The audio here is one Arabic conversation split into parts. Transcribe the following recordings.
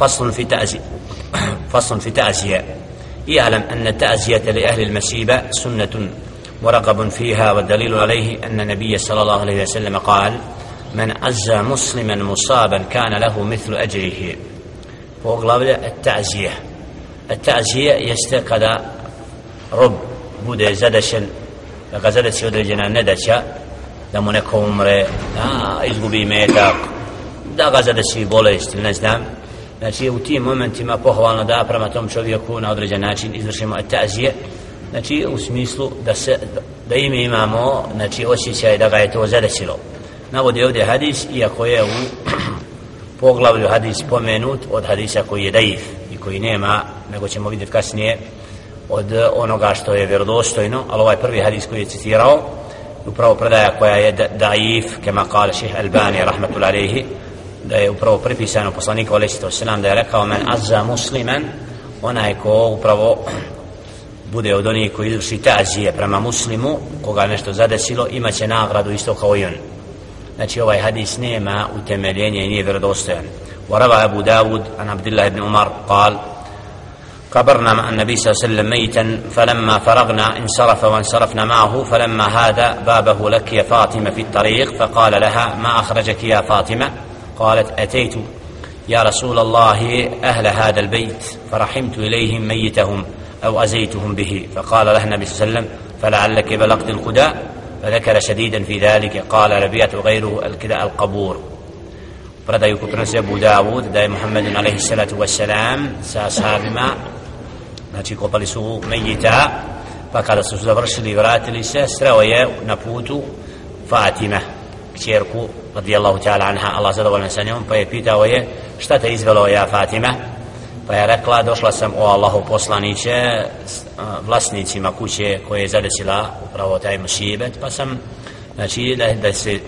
فصل في تأزية فصل في تأزية. يعلم أن التأزية لأهل المسيبة سنة مرغب فيها والدليل عليه أن النبي صلى الله عليه وسلم قال من أزى مسلما مصابا كان له مثل أجره. poglavlje التعزية التعزية bude zadešen da ga zadesi određena nedaća da mu neko umre da izgubi da ga zadesi bolest ne znam znači u tim momentima pohvalno da prema tom čovjeku na određen način izvršimo etazije. Znači u smislu da se da ime imamo znači osjećaj da ga je to zadesilo. Navodi ovdje hadis iako je u poglavlju hadis spomenut od hadisa koji je daif i koji nema nego ćemo vidjeti kasnije od onoga što je vjerodostojno ali ovaj prvi hadis koji je citirao upravo predaja koja je daif kema kale ših Albani rahmatul alaihi da je upravo pripisano poslaniku alaihi sallam da je rekao men azza musliman onaj ko upravo bude od onih koji izvrši tazije prema muslimu koga nešto zadesilo imaće nagradu isto kao i on znači ovaj hadis nema utemeljenje i nije vjerodostojan وروى أبو داود عن عبد الله بن عمر قال قبرنا مع النبي صلى الله عليه وسلم ميتا فلما فرغنا انصرف وانصرفنا معه فلما هذا بابه لك يا فاطمة في الطريق فقال لها ما أخرجك يا فاطمة قالت أتيت يا رسول الله أهل هذا البيت فرحمت إليهم ميتهم أو أزيتهم به. فقال لها النبي صلى الله عليه وسلم فلعلك بلغت القداء؟ فذكر شديدا في ذلك قال ربيعة غيره الكداء القبور. Muhammedun alaihi salatu wassalam sa ashabima znači kopali su Mejita pa kada su završili i vratili se sreo je na putu Fatima kćerku radijallahu ta'ala anha Allah zadovoljan sa njom pa je pitao je šta te izvelo ja Fatima pa je rekla došla sam o Allahu poslaniće vlasnicima kuće koje je zadesila upravo taj musibet pa sam znači da, da se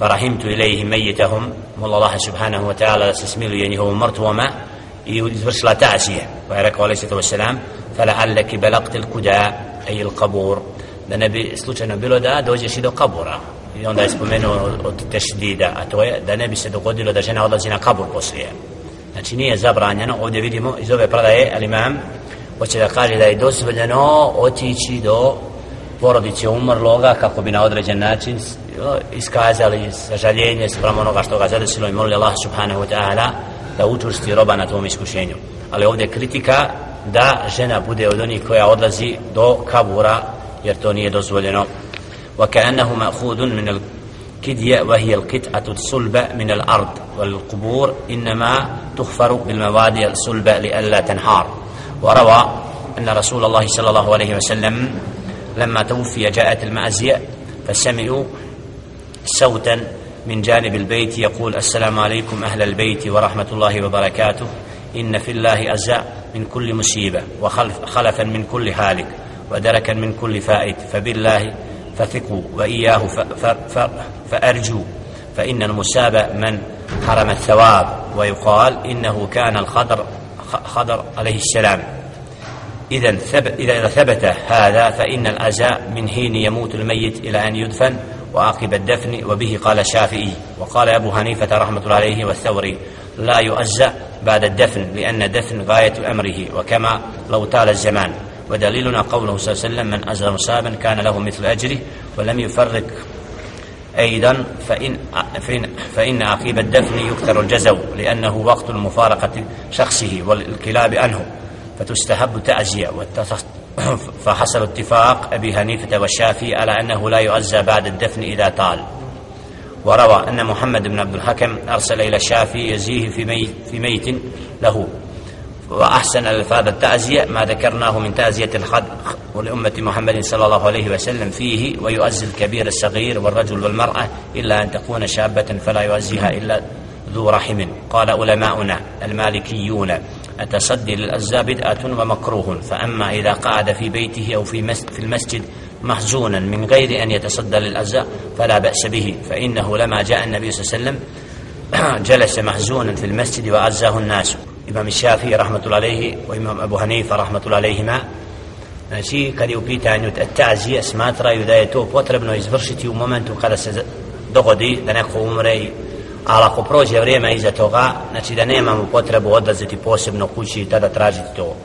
فرحمت إليهم ميتهم والله الله سبحانه وتعالى سسميل ينهو مرتوما يزبرش لا تعسيه ويرك عليه الصلاة والسلام فلعلك بلغت الكداء أي القبور da ne bi slučajno bilo da dođeš i do kabura i onda je spomenuo od tešdida a to je da ne bi se dogodilo da žena odlazi na kabur poslije. Znači nije zabranjeno ovdje vidimo iz ove pradaje ali imam hoće da kaže da je dozvoljeno otići do porodice umrloga kako bi na određen način iskazali sažaljenje sprem onoga što ga zadesilo i molili Allah subhanahu wa ta'ala da učvrsti roba na tom iskušenju. Ali ovdje kritika da žena bude od onih koja odlazi do kabura jer to nije dozvoljeno. وكأنه مأخوذ من الكدية وهي القطعة الصلبة من الأرض والقبور إنما تخفر بالمواد الصلبة لئلا تنهار. وروى أن رسول الله صلى الله عليه وسلم لما توفي جاءت المأزية فسمعوا صوتا من جانب البيت يقول السلام عليكم أهل البيت ورحمة الله وبركاته. إن في الله أزاء من كل مصيبة وخلفا من كل هالك ودركا من كل فائت فبالله فثقوا وإياه ف ف ف فأرجوا. فإن المساب من حرم الثواب ويقال إنه كان الخضر خضر عليه السلام. إذا إذا ثبت هذا فإن الأزاء من حين يموت الميت إلى أن يدفن وعقب الدفن وبه قال الشافعي وقال أبو حنيفة رحمة الله عليه والثوري لا يؤزى بعد الدفن لأن الدفن غاية أمره وكما لو طال الزمان. ودليلنا قوله صلى الله عليه وسلم من أزل مصابا كان له مثل أجره ولم يفرق أيضا فإن, فإن, فإن عقيب الدفن يكثر الجزو لأنه وقت المفارقة شخصه والكلاب عنه فتستحب تعزية فحصل اتفاق أبي حنيفة والشافعي على أنه لا يعزى بعد الدفن إذا طال. وروى أن محمد بن عبد الحكم أرسل إلى الشافعي يزيه في ميت له. وأحسن ألفاظ التعزية ما ذكرناه من تعزية الخد ولأمة محمد صلى الله عليه وسلم فيه ويؤزي الكبير الصغير والرجل والمرأة إلا أن تكون شابة فلا يؤزيها إلا ذو رحم. قال علماؤنا المالكيون التصدي للأجزاء بدعة ومكروه فأما إذا قعد في بيته أو في, في المسجد محزونا من غير أن يتصدى للأجزاء فلا بأس به فإنه لما جاء النبي صلى الله عليه وسلم جلس محزونا في المسجد وعزاه الناس. imam Šafi rahmatul alejhi i imam Abu Hanifa rahmatul alejhima znači kad je u pitanju ta'zije smatraju da je to potrebno izvršiti u momentu kada se dogodi da neko umre i ali ako prođe vrijeme iza toga znači da nemamo potrebu odlaziti posebno kući i tada tražiti to.